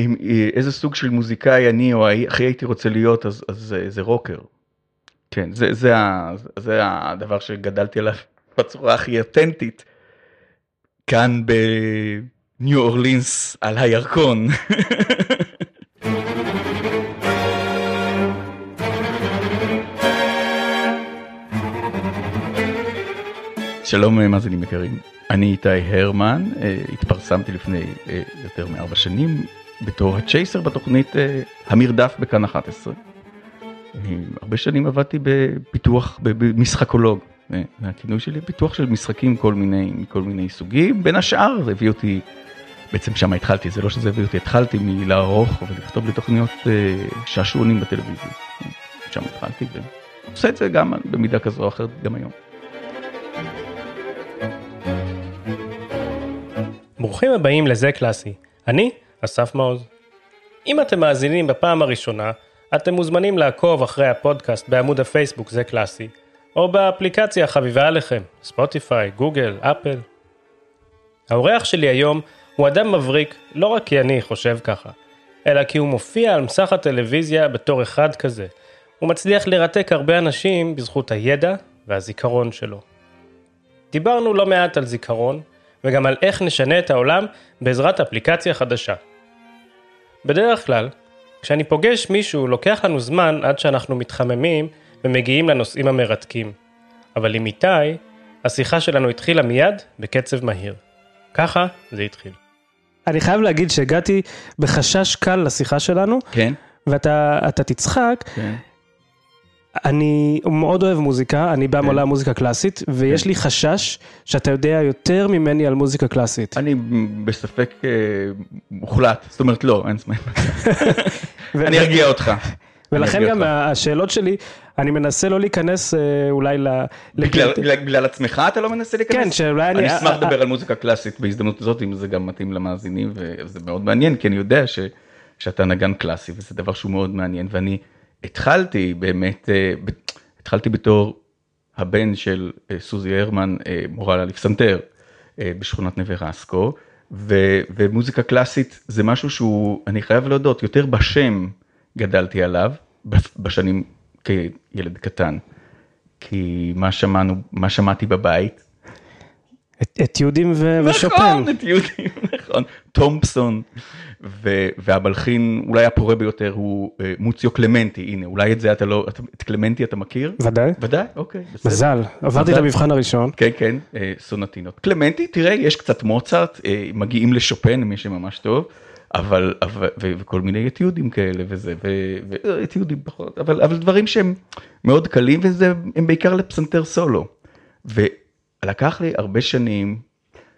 אם איזה סוג של מוזיקאי אני או הכי הייתי רוצה להיות אז, אז זה, זה רוקר. כן זה, זה, ה, זה הדבר שגדלתי עליו בצורה הכי אותנטית. כאן בניו אורלינס על הירקון. שלום מאזינים יקרים, אני איתי הרמן, אה, התפרסמתי לפני אה, יותר מארבע שנים בתור הצ'ייסר בתוכנית אה, המרדף בכאן 11. הרבה שנים עבדתי בפיתוח, במשחקולוג, הכינוי שלי פיתוח של משחקים כל מיני, מכל מיני סוגים, בין השאר זה הביא אותי, בעצם שם התחלתי, זה לא שזה הביא אותי, התחלתי מלערוך ולכתוב לתוכניות שעשועונים בטלוויזיה, שם התחלתי ועושה את זה גם במידה כזו או אחרת גם היום. ברוכים הבאים לזה קלאסי, אני אסף מעוז. אם אתם מאזינים בפעם הראשונה, אתם מוזמנים לעקוב אחרי הפודקאסט בעמוד הפייסבוק זה קלאסי, או באפליקציה החביבה עליכם, ספוטיפיי, גוגל, אפל. האורח שלי היום הוא אדם מבריק לא רק כי אני חושב ככה, אלא כי הוא מופיע על מסך הטלוויזיה בתור אחד כזה. הוא מצליח לרתק הרבה אנשים בזכות הידע והזיכרון שלו. דיברנו לא מעט על זיכרון, וגם על איך נשנה את העולם בעזרת אפליקציה חדשה. בדרך כלל, כשאני פוגש מישהו לוקח לנו זמן עד שאנחנו מתחממים ומגיעים לנושאים המרתקים. אבל עם איתי, השיחה שלנו התחילה מיד בקצב מהיר. ככה זה התחיל. אני חייב להגיד שהגעתי בחשש קל לשיחה שלנו. כן. ואתה תצחק, כן. אני מאוד אוהב מוזיקה, אני בא כן. מעולם מוזיקה קלאסית, ויש כן. לי חשש שאתה יודע יותר ממני על מוזיקה קלאסית. אני בספק אה, מוחלט, זאת אומרת לא, אין זמן. אני ארגיע אותך. ולכן גם השאלות שלי, אני מנסה לא להיכנס אה, אולי ל... בגלל עצמך אתה לא מנסה להיכנס? כן, שאולי אני... אני אשמח לדבר על מוזיקה קלאסית בהזדמנות הזאת, אם זה גם מתאים למאזינים, וזה מאוד מעניין, כי אני יודע שאתה נגן קלאסי, וזה דבר שהוא מאוד מעניין, ואני... התחלתי באמת, אה, התחלתי בתור הבן של אה, סוזי הרמן, אה, מורה לפסנתר בשכונת נווה רסקו, ומוזיקה קלאסית זה משהו שהוא, אני חייב להודות, יותר בשם גדלתי עליו בשנים כילד קטן. כי מה שמענו, מה שמעתי בבית. אתיודים ושופן. נכון, אתיודים, נכון. תומפסון. והמלחין אולי הפורה ביותר הוא אה, מוציו קלמנטי, הנה אולי את זה אתה לא, את קלמנטי אתה מכיר? ודאי. ודאי, אוקיי. מזל, עברתי את המבחן הראשון. כן, כן, אה, סונטינות. קלמנטי, תראה, יש קצת מוצרט, אה, מגיעים לשופן, מי שממש טוב. אבל, אבל וכל מיני אתיודים כאלה וזה, ואתיודים פחות, אבל, אבל דברים שהם מאוד קלים וזה, הם בעיקר לפסנתר סולו. ולקח לי הרבה שנים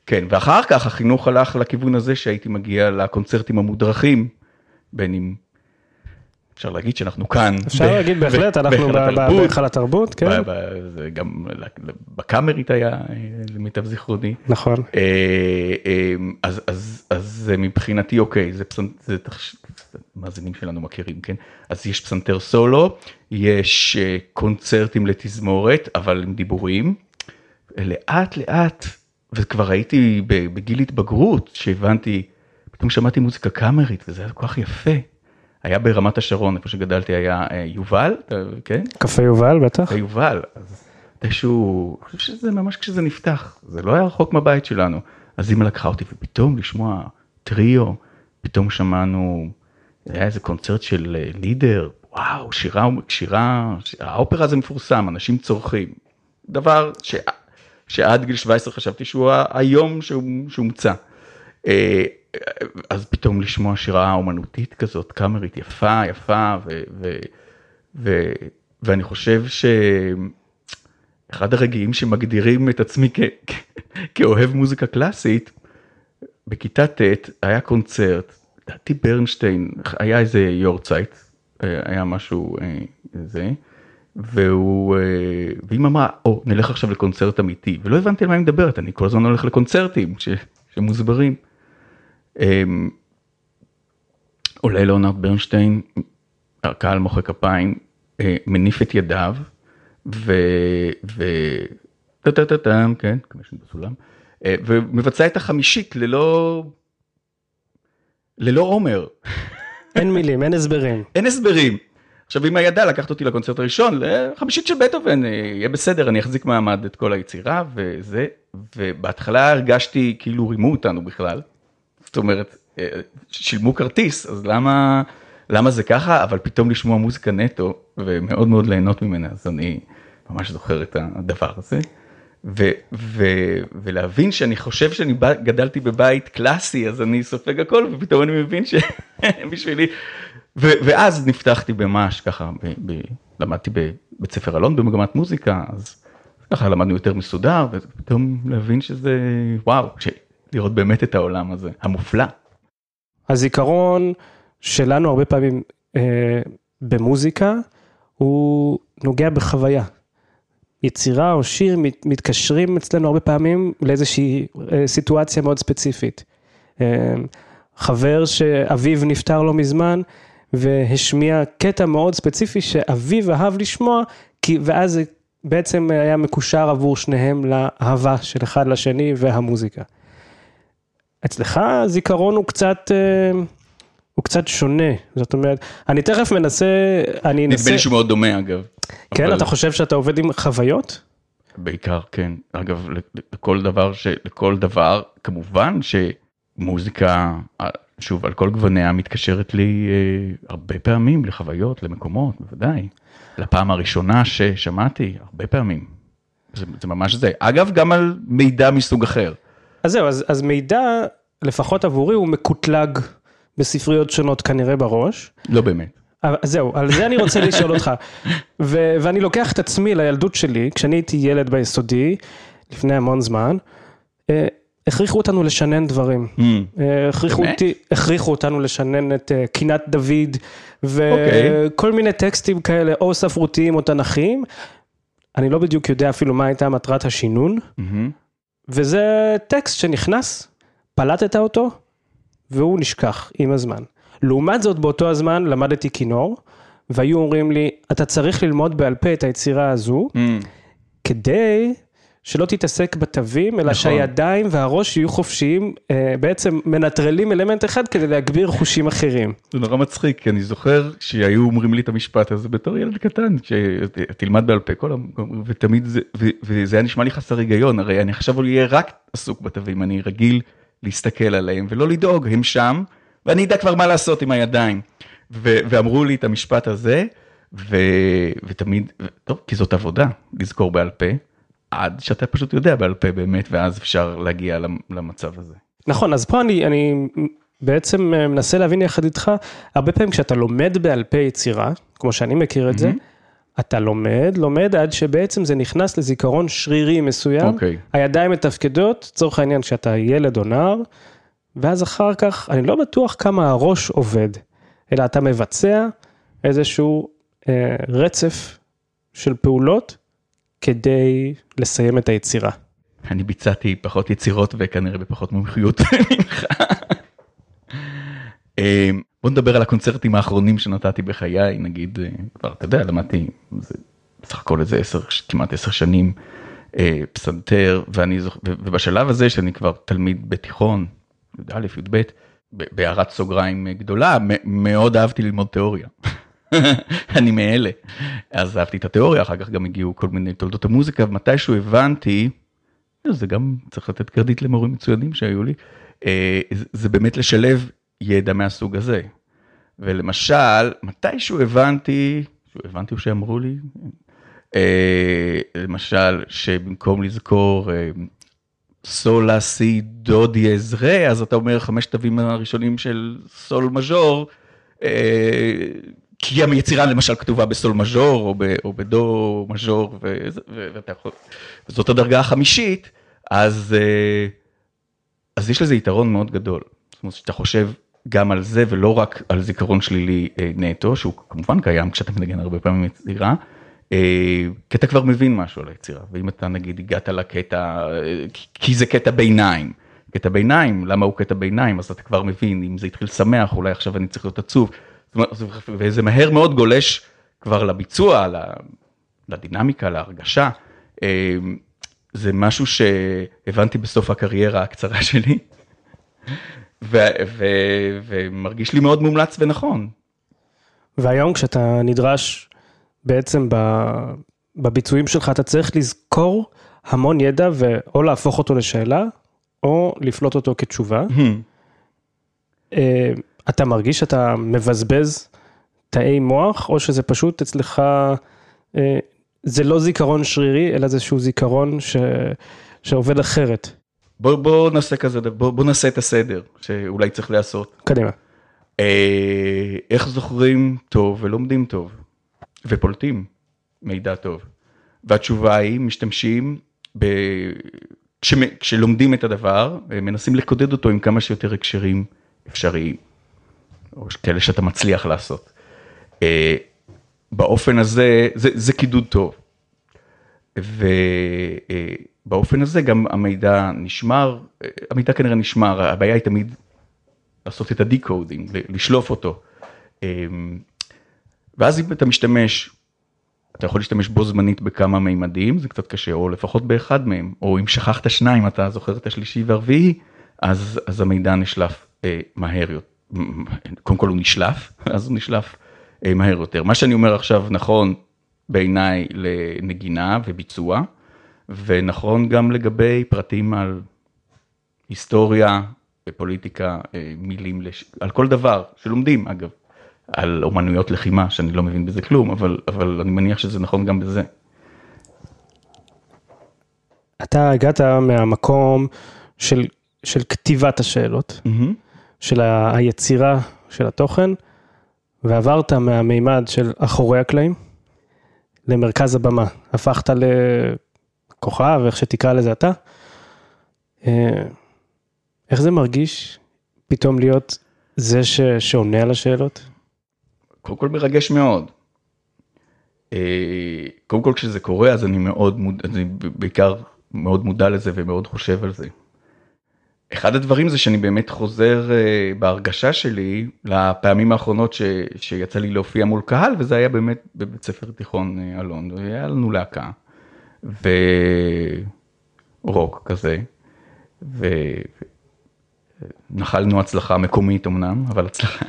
כן, ואחר כך החינוך הלך לכיוון הזה שהייתי מגיע לקונצרטים המודרכים, בין אם אפשר להגיד שאנחנו כאן. אפשר להגיד בהחלט, אנחנו בהיכל התרבות, כן. גם בקאמרית היה, למיטב זיכרוני. נכון. אה, אה, אז מבחינתי אוקיי, זה מאזינים שלנו מכירים, כן? אז יש פסנתר סולו, יש אה, קונצרטים לתזמורת, אבל עם דיבורים. לאט לאט וכבר הייתי בגיל התבגרות שהבנתי, פתאום שמעתי מוזיקה קאמרית וזה היה כל כך יפה. היה ברמת השרון איפה שגדלתי היה אה, יובל, כן? קפה יובל בטח. קפה יובל, אז איזשהו, אני חושב שזה ממש כשזה נפתח, זה לא היה רחוק מהבית שלנו. אז אמא לקחה אותי ופתאום לשמוע טריו, פתאום שמענו, היה איזה קונצרט של אה, לידר, וואו, שירה, שירה, האופרה זה מפורסם, אנשים צורכים. דבר ש... שעד גיל 17 חשבתי שהוא היום שהומצא. אה, אז פתאום לשמוע שירה אומנותית כזאת, קאמרית יפה, יפה, ו, ו, ו, ואני חושב שאחד הרגעים שמגדירים את עצמי כ, כ, כאוהב מוזיקה קלאסית, בכיתה ט' היה קונצרט, לדעתי ברנשטיין, היה איזה יורצייט, אה, היה משהו, אה, זה. והוא, אה, ואמא אמרה, או, נלך עכשיו לקונצרט אמיתי, ולא הבנתי על מה היא מדברת, אני כל הזמן הולך לקונצרטים ש, שמוסברים. אמ, עולה לאונרד ברנשטיין, הקהל מוחא כפיים, אה, מניף את ידיו, ו... ו... טה-טה-טה-טם, כן, כמו בסולם, אה, ומבצע את החמישית ללא... ללא עומר. אין מילים, אין הסברים. אין הסברים. עכשיו אמא ידעה לקחת אותי לקונצרט הראשון, לחמישית של בטהובן, יהיה בסדר, אני אחזיק מעמד את כל היצירה וזה, ובהתחלה הרגשתי כאילו רימו אותנו בכלל. זאת אומרת, אה, שילמו כרטיס, אז למה, למה זה ככה? אבל פתאום לשמוע מוזיקה נטו ומאוד מאוד ליהנות ממנה, אז אני ממש זוכר את הדבר הזה. ו, ו, ולהבין שאני חושב שאני גדלתי בבית קלאסי אז אני סופג הכל ופתאום אני מבין שבשבילי ואז נפתחתי במש ככה ב, ב, למדתי בבית ספר אלון במגמת מוזיקה אז ככה למדנו יותר מסודר ופתאום להבין שזה וואו לראות באמת את העולם הזה המופלא. הזיכרון שלנו הרבה פעמים אה, במוזיקה הוא נוגע בחוויה. יצירה או שיר מתקשרים אצלנו הרבה פעמים לאיזושהי אה, סיטואציה מאוד ספציפית. אה, חבר שאביו נפטר לא מזמן והשמיע קטע מאוד ספציפי שאביו אהב לשמוע, כי, ואז זה בעצם היה מקושר עבור שניהם לאהבה של אחד לשני והמוזיקה. אצלך הזיכרון הוא קצת, אה, הוא קצת שונה, זאת אומרת, אני תכף מנסה, אני אנסה... נדמה לי שהוא מאוד דומה אגב. כן, אבל... אתה חושב שאתה עובד עם חוויות? בעיקר כן, אגב לכל דבר, ש... לכל דבר, כמובן שמוזיקה, שוב על כל גווניה מתקשרת לי אה, הרבה פעמים לחוויות, למקומות, בוודאי. לפעם הראשונה ששמעתי, הרבה פעמים. זה, זה ממש זה. אגב, גם על מידע מסוג אחר. אז זהו, אז, אז מידע, לפחות עבורי, הוא מקוטלג בספריות שונות כנראה בראש. לא באמת. אז זהו, על זה אני רוצה לשאול אותך. ו- ואני לוקח את עצמי לילדות שלי, כשאני הייתי ילד ביסודי, לפני המון זמן, אה, הכריחו אותנו לשנן דברים. Mm. אה, הכריחו, אותי, הכריחו אותנו לשנן את אה, קינת דוד, וכל okay. מיני טקסטים כאלה, או ספרותיים או תנכיים. אני לא בדיוק יודע אפילו מה הייתה מטרת השינון. וזה טקסט שנכנס, פלטת אותו, והוא נשכח עם הזמן. לעומת זאת, באותו הזמן למדתי כינור, והיו אומרים לי, אתה צריך ללמוד בעל פה את היצירה הזו, mm. כדי שלא תתעסק בתווים, אלא נכון. שהידיים והראש יהיו חופשיים, אה, בעצם מנטרלים אלמנט אחד כדי להגביר חושים אחרים. זה נורא מצחיק, כי אני זוכר שהיו אומרים לי את המשפט הזה בתור ילד קטן, שתלמד בעל פה כל המקום, ותמיד זה, וזה היה נשמע לי חסר היגיון, הרי אני עכשיו הוא יהיה רק עסוק בתווים, אני רגיל להסתכל עליהם ולא לדאוג, הם שם. ואני אדע כבר מה לעשות עם הידיים. ו- ואמרו לי את המשפט הזה, ו- ותמיד, טוב, כי זאת עבודה, לזכור בעל פה, עד שאתה פשוט יודע בעל פה באמת, ואז אפשר להגיע למצב הזה. נכון, אז פה אני, אני בעצם אה, מנסה להבין יחד איתך, הרבה פעמים כשאתה לומד בעל פה יצירה, כמו שאני מכיר את mm-hmm. זה, אתה לומד, לומד עד שבעצם זה נכנס לזיכרון שרירי מסוים, okay. אוקיי. הידיים מתפקדות, לצורך העניין כשאתה ילד או נער, ואז אחר כך, אני לא בטוח כמה הראש עובד, אלא אתה מבצע איזשהו אה, רצף של פעולות כדי לסיים את היצירה. אני ביצעתי פחות יצירות וכנראה בפחות מומחיות ממך. אה, בוא נדבר על הקונצרטים האחרונים שנתתי בחיי, נגיד, אה, כבר, אתה יודע, למדתי זה, בסך הכל איזה עשר, כמעט עשר שנים אה, פסנתר, ואני זוכר, ובשלב הזה שאני כבר תלמיד בתיכון, י"א, י"ב, בהערת סוגריים גדולה, מאוד אהבתי ללמוד תיאוריה. אני מאלה. אז אהבתי את התיאוריה, אחר כך גם הגיעו כל מיני תולדות המוזיקה, ומתישהו הבנתי, זה גם צריך לתת קרדיט למורים מצוינים שהיו לי, אה, זה באמת לשלב ידע מהסוג הזה. ולמשל, מתישהו הבנתי, הבנתי שאמרו לי, אה, למשל, שבמקום לזכור אה, סול, לה, סי, דו, דיאז, רה, אז אתה אומר חמשת תווים הראשונים של סול מז'ור, כי היצירה למשל כתובה בסול מז'ור או, או בדו מז'ור, וזאת הדרגה החמישית, אז, אה, אז יש לזה יתרון מאוד גדול. זאת אומרת שאתה חושב גם על זה ולא רק על זיכרון שלילי אה, נטו, שהוא כמובן קיים כשאתה מנגן הרבה פעמים יצירה. אה, כי אתה כבר מבין משהו על היצירה, ואם אתה נגיד הגעת לקטע, כי זה קטע ביניים, קטע ביניים, למה הוא קטע ביניים, אז אתה כבר מבין, אם זה התחיל שמח, אולי עכשיו אני צריך להיות עצוב, וזה מהר מאוד גולש כבר לביצוע, לדינמיקה, להרגשה. אה, זה משהו שהבנתי בסוף הקריירה הקצרה שלי, ומרגיש לי מאוד מומלץ ונכון. והיום כשאתה נדרש בעצם ב- בביצועים שלך, אתה צריך לזכור המון ידע ואו להפוך אותו לשאלה, או לפלוט אותו כתשובה. אה, אתה מרגיש שאתה מבזבז תאי מוח, או שזה פשוט אצלך, אה, זה לא זיכרון שרירי, אלא זה איזשהו זיכרון ש... שעובד אחרת. בוא, בוא נעשה כזה, בוא, בוא נעשה את הסדר שאולי צריך לעשות. קדימה. אה, איך זוכרים טוב ולומדים טוב ופולטים מידע טוב. והתשובה היא משתמשים ב... כש... כשלומדים את הדבר מנסים לקודד אותו עם כמה שיותר הקשרים אפשריים. או כאלה שאתה מצליח לעשות. אה, באופן הזה זה, זה קידוד טוב. ובאופן הזה גם המידע נשמר, אה, המידע כנראה נשמר, הבעיה היא תמיד לעשות את ה decoding, לשלוף אותו. ואז אם אתה משתמש, אתה יכול להשתמש בו זמנית בכמה מימדים, זה קצת קשה, או לפחות באחד מהם, או אם שכחת שניים, אתה זוכר את השלישי והרביעי, אז, אז המידע נשלף אה, מהר יותר. קודם כל הוא נשלף, אז הוא נשלף אה, מהר יותר. מה שאני אומר עכשיו נכון בעיניי לנגינה וביצוע, ונכון גם לגבי פרטים על היסטוריה, בפוליטיקה, אה, מילים, לש... על כל דבר שלומדים אגב, על אומנויות לחימה, שאני לא מבין בזה כלום, אבל, אבל אני מניח שזה נכון גם בזה. אתה הגעת מהמקום של, של כתיבת השאלות, mm-hmm. של היצירה של התוכן, ועברת מהמימד של אחורי הקלעים למרכז הבמה. הפכת לכוכב, איך שתקרא לזה אתה. אה, איך זה מרגיש פתאום להיות זה ש... שעונה על השאלות? קודם כל מרגש מאוד. אה, קודם כל כשזה קורה אז אני מאוד מודע, אני בעיקר מאוד מודע לזה ומאוד חושב על זה. אחד הדברים זה שאני באמת חוזר uh, בהרגשה שלי לפעמים האחרונות ש, שיצא לי להופיע מול קהל וזה היה באמת בבית ספר תיכון uh, אלון, היה לנו להקה ורוק כזה ונחלנו הצלחה מקומית אמנם אבל הצלחה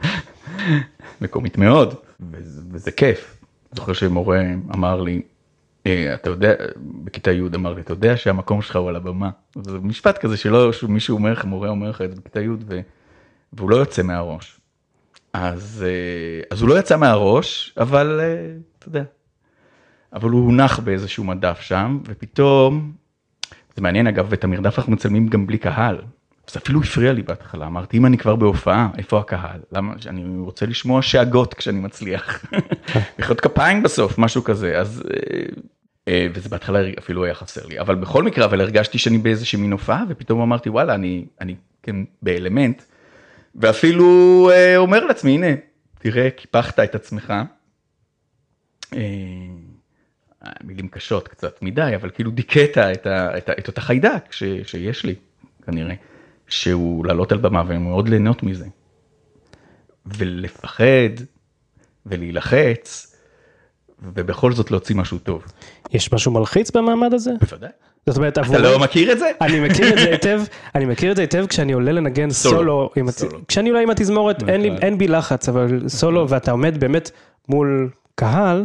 מקומית מאוד וזה, וזה כיף. זוכר שמורה אמר לי אה, אתה יודע, בכיתה י' אמר לי, אתה יודע שהמקום שלך הוא על הבמה. זה משפט כזה שלא, מישהו אומר לך, מורה אומר לך את זה בכיתה י'. והוא לא יוצא מהראש. אז, אה, אז הוא לא יצא מהראש, אבל אה, אתה יודע, אבל הוא הונח באיזשהו מדף שם, ופתאום, זה מעניין אגב, את המרדף אנחנו מצלמים גם בלי קהל. זה אפילו הפריע לי בהתחלה, אמרתי, אם אני כבר בהופעה, איפה הקהל? למה, אני רוצה לשמוע שאגות כשאני מצליח. מחיאות כפיים בסוף, משהו כזה, אז אה, וזה בהתחלה אפילו היה חסר לי, אבל בכל מקרה, אבל הרגשתי שאני באיזושהי מין הופעה, ופתאום אמרתי, וואלה, אני, אני כן באלמנט, ואפילו אה, אומר לעצמי, הנה, תראה, קיפחת את עצמך. אה, מילים קשות קצת מדי, אבל כאילו דיכאת את, את, את אותה חיידק ש, שיש לי, כנראה, שהוא לעלות על במה ומאוד ליהנות מזה. ולפחד ולהילחץ, ובכל זאת להוציא משהו טוב. יש משהו מלחיץ במעמד הזה? בוודאי. זאת אומרת, אתה לא מכיר את זה? אני מכיר את זה היטב, אני מכיר את זה היטב כשאני עולה לנגן סולו, כשאני עולה עם התזמורת, אין בי לחץ, אבל סולו ואתה עומד באמת מול קהל,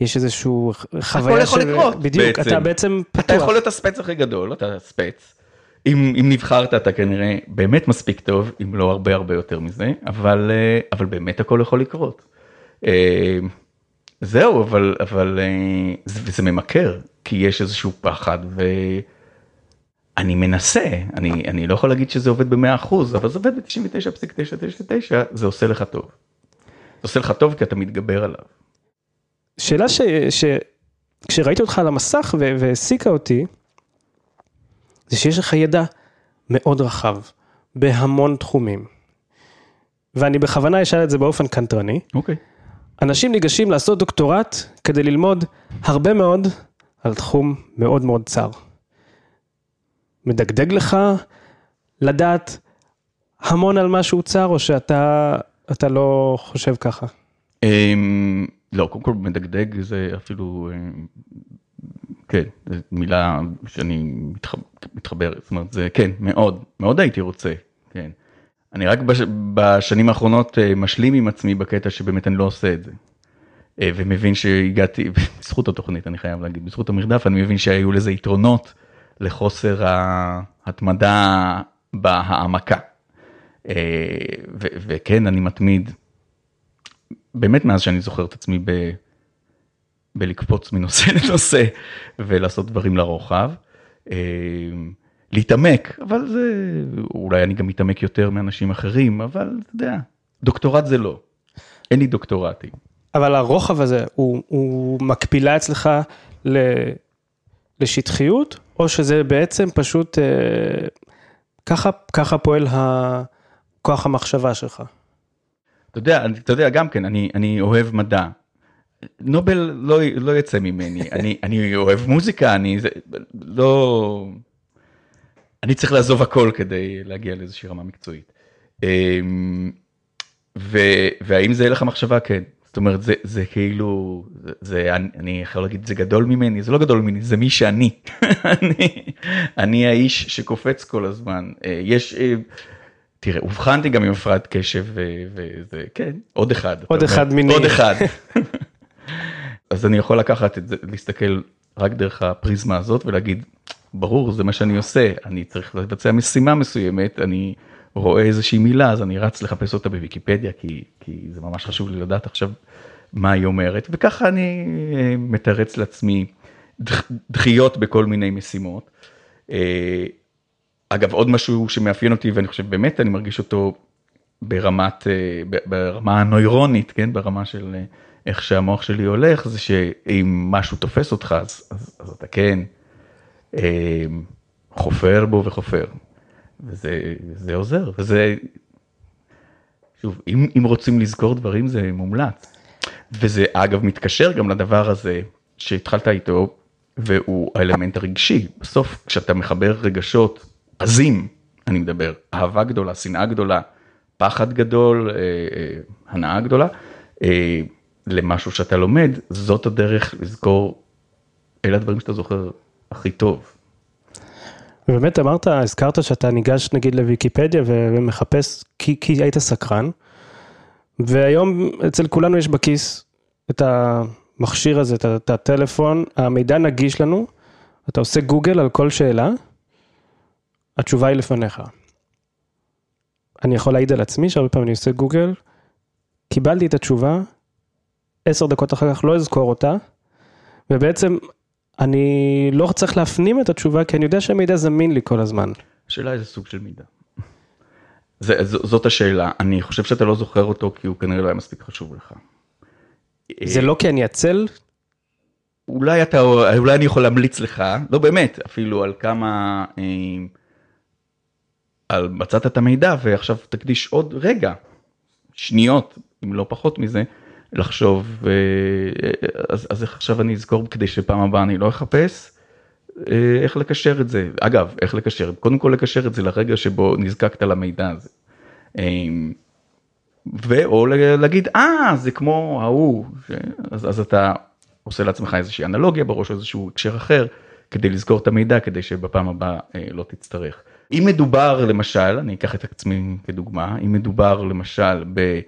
יש איזשהו חוויה של... הכל יכול לקרות, בדיוק, אתה בעצם פתוח. אתה יכול להיות הספץ הכי גדול, אתה ספץ. אם, אם נבחרת אתה כנראה באמת מספיק טוב, אם לא הרבה הרבה יותר מזה, אבל, אה, אבל באמת הכל יכול לקרות. זהו, אבל, אבל אה, זה, זה ממכר, כי יש איזשהו פחד ואני מנסה, אני, אני לא יכול להגיד שזה עובד ב-100%, אבל זה עובד ב-99.999, זה עושה לך טוב. זה עושה לך טוב כי אתה מתגבר עליו. שאלה ש... ש... כשראיתי אותך על המסך והעסיקה אותי, זה שיש לך ידע מאוד רחב, בהמון תחומים. ואני בכוונה אשאל את זה באופן קנטרני. אוקיי. Okay. אנשים ניגשים לעשות דוקטורט כדי ללמוד הרבה מאוד על תחום מאוד מאוד צר. מדגדג לך לדעת המון על משהו צר, או שאתה אתה לא חושב ככה? אמ, לא, קודם כל מדגדג זה אפילו, אמ, כן, זו מילה שאני מתחבר, זאת אומרת, זה כן, מאוד, מאוד הייתי רוצה, כן. אני רק בש... בשנים האחרונות אה, משלים עם עצמי בקטע שבאמת אני לא עושה את זה. אה, ומבין שהגעתי, בזכות התוכנית אני חייב להגיד, בזכות המרדף אני מבין שהיו לזה יתרונות לחוסר ההתמדה בהעמקה. אה, ו- וכן, אני מתמיד, באמת מאז שאני זוכר את עצמי ב- בלקפוץ מנושא לנושא ולעשות דברים לרוחב. להתעמק, אבל זה, אולי אני גם מתעמק יותר מאנשים אחרים, אבל אתה יודע, דוקטורט זה לא. אין לי דוקטורטים. אבל הרוחב הזה, הוא, הוא מקבילה אצלך ל, לשטחיות, או שזה בעצם פשוט, אה, ככה, ככה פועל ה, כוח המחשבה שלך? אתה יודע, אתה יודע, גם כן, אני, אני אוהב מדע. נובל לא, לא יצא ממני, אני, אני אוהב מוזיקה, אני זה, לא... אני צריך לעזוב הכל כדי להגיע לאיזושהי רמה מקצועית. אמ, ו, והאם זה הלך המחשבה? כן. זאת אומרת, זה, זה כאילו, זה, זה, אני, אני יכול להגיד, זה גדול ממני, זה לא גדול ממני, זה מי שאני. אני, אני האיש שקופץ כל הזמן. אה, יש, אה, תראה, אובחנתי גם עם הפרעת קשב, וזה, כן, עוד אחד. עוד אחד מיני. עוד אחד. אז אני יכול לקחת את זה, להסתכל רק דרך הפריזמה הזאת ולהגיד, ברור, זה מה שאני עושה, אני צריך לבצע משימה מסוימת, אני רואה איזושהי מילה, אז אני רץ לחפש אותה בוויקיפדיה, כי, כי זה ממש חשוב לי לדעת עכשיו מה היא אומרת, וככה אני אה, מתרץ לעצמי דחיות בכל מיני משימות. אה, אגב, עוד משהו שמאפיין אותי, ואני חושב באמת אני מרגיש אותו ברמת, אה, ברמה הנוירונית, כן, ברמה של איך שהמוח שלי הולך, זה שאם משהו תופס אותך, אז, אז, אז אתה כן חופר בו וחופר. וזה עוזר, וזה, שוב, אם, אם רוצים לזכור דברים זה מומלץ. וזה אגב מתקשר גם לדבר הזה שהתחלת איתו, והוא האלמנט הרגשי. בסוף כשאתה מחבר רגשות עזים, אני מדבר, אהבה גדולה, שנאה גדולה, פחד גדול, אה, אה, הנאה גדולה, אה, למשהו שאתה לומד, זאת הדרך לזכור, אלה הדברים שאתה זוכר הכי טוב. ובאמת אמרת, הזכרת שאתה ניגש נגיד לוויקיפדיה ומחפש, כי, כי היית סקרן, והיום אצל כולנו יש בכיס את המכשיר הזה, את הטלפון, המידע נגיש לנו, אתה עושה גוגל על כל שאלה, התשובה היא לפניך. אני יכול להעיד על עצמי שהרבה פעמים אני עושה גוגל, קיבלתי את התשובה, עשר דקות אחר כך לא אזכור אותה, ובעצם אני לא צריך להפנים את התשובה, כי אני יודע שהמידע זמין לי כל הזמן. השאלה איזה סוג של מידע. זה, זאת השאלה, אני חושב שאתה לא זוכר אותו כי הוא כנראה לא היה מספיק חשוב לך. זה לא כי אני עצל? אולי אתה, אולי אני יכול להמליץ לך, לא באמת, אפילו על כמה, אה, על מצאת את המידע ועכשיו תקדיש עוד רגע, שניות, אם לא פחות מזה, לחשוב, אה, אז, אז איך עכשיו אני אזכור כדי שפעם הבאה אני לא אחפש, אה, איך לקשר את זה, אגב, איך לקשר, קודם כל לקשר את זה לרגע שבו נזקקת למידע הזה. אמ, ואו להגיד, אה, זה כמו ההוא, אז, אז אתה עושה לעצמך איזושהי אנלוגיה בראש, איזשהו הקשר אחר, כדי לזכור את המידע, כדי שבפעם הבאה אה, לא תצטרך. אם מדובר למשל, אני אקח את עצמי כדוגמה, אם מדובר למשל ב...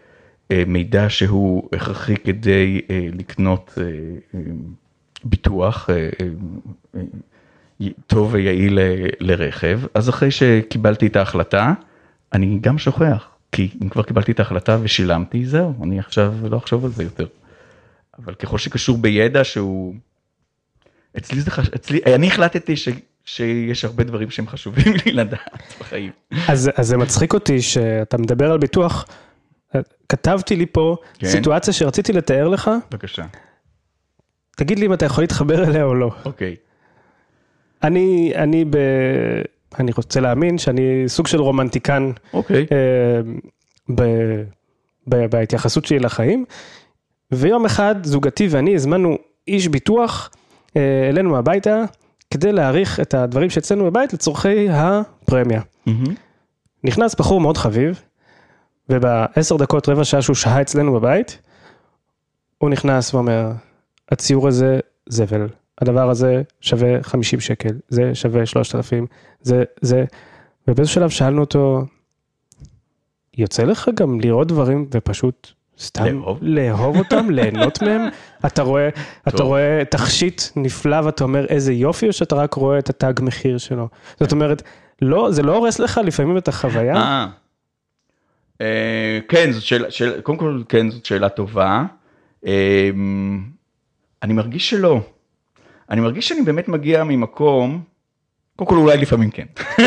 אה, מידע שהוא הכרחי כדי אה, לקנות אה, ביטוח טוב ויעיל לרכב, אז אחרי שקיבלתי את ההחלטה, אני גם שוכח, כי אם כבר קיבלתי את ההחלטה ושילמתי, זהו, אני עכשיו לא אחשוב על זה יותר. אבל ככל שקשור בידע שהוא, אצלי זה חשוב, אצלי, אני החלטתי ש... שיש הרבה דברים שהם חשובים לי לדעת בחיים. אז, אז זה מצחיק אותי שאתה מדבר על ביטוח, כתבתי לי פה כן. סיטואציה שרציתי לתאר לך. בבקשה. תגיד לי אם אתה יכול להתחבר אליה או לא. אוקיי. אני, אני ב... אני רוצה להאמין שאני סוג של רומנטיקן. אוקיי. אה, ב, ב, בהתייחסות שלי לחיים. ויום אחד זוגתי ואני הזמנו איש ביטוח אה, אלינו הביתה, כדי להעריך את הדברים שאצלנו בבית לצורכי הפרמיה. Mm-hmm. נכנס בחור מאוד חביב, ובעשר דקות, רבע שעה שהוא שהה אצלנו בבית, הוא נכנס ואומר, הציור הזה זבל, הדבר הזה שווה 50 שקל, זה שווה 3,000, זה, זה, ובאיזשהו שלב שאלנו אותו, יוצא לך גם לראות דברים ופשוט סתם לאהוב? לאהוב אותם, ליהנות מהם? אתה רואה, אתה טוב. רואה תכשיט נפלא ואתה אומר איזה יופי, או שאתה רק רואה את התג מחיר שלו? זאת אומרת, לא, זה לא הורס לך לפעמים את החוויה? אה. כן, זאת שאלה, שאלה, קודם כל, כן, זאת שאלה טובה. אה, אני מרגיש שלא. אני מרגיש שאני באמת מגיע ממקום, קודם כל אולי לפעמים כן.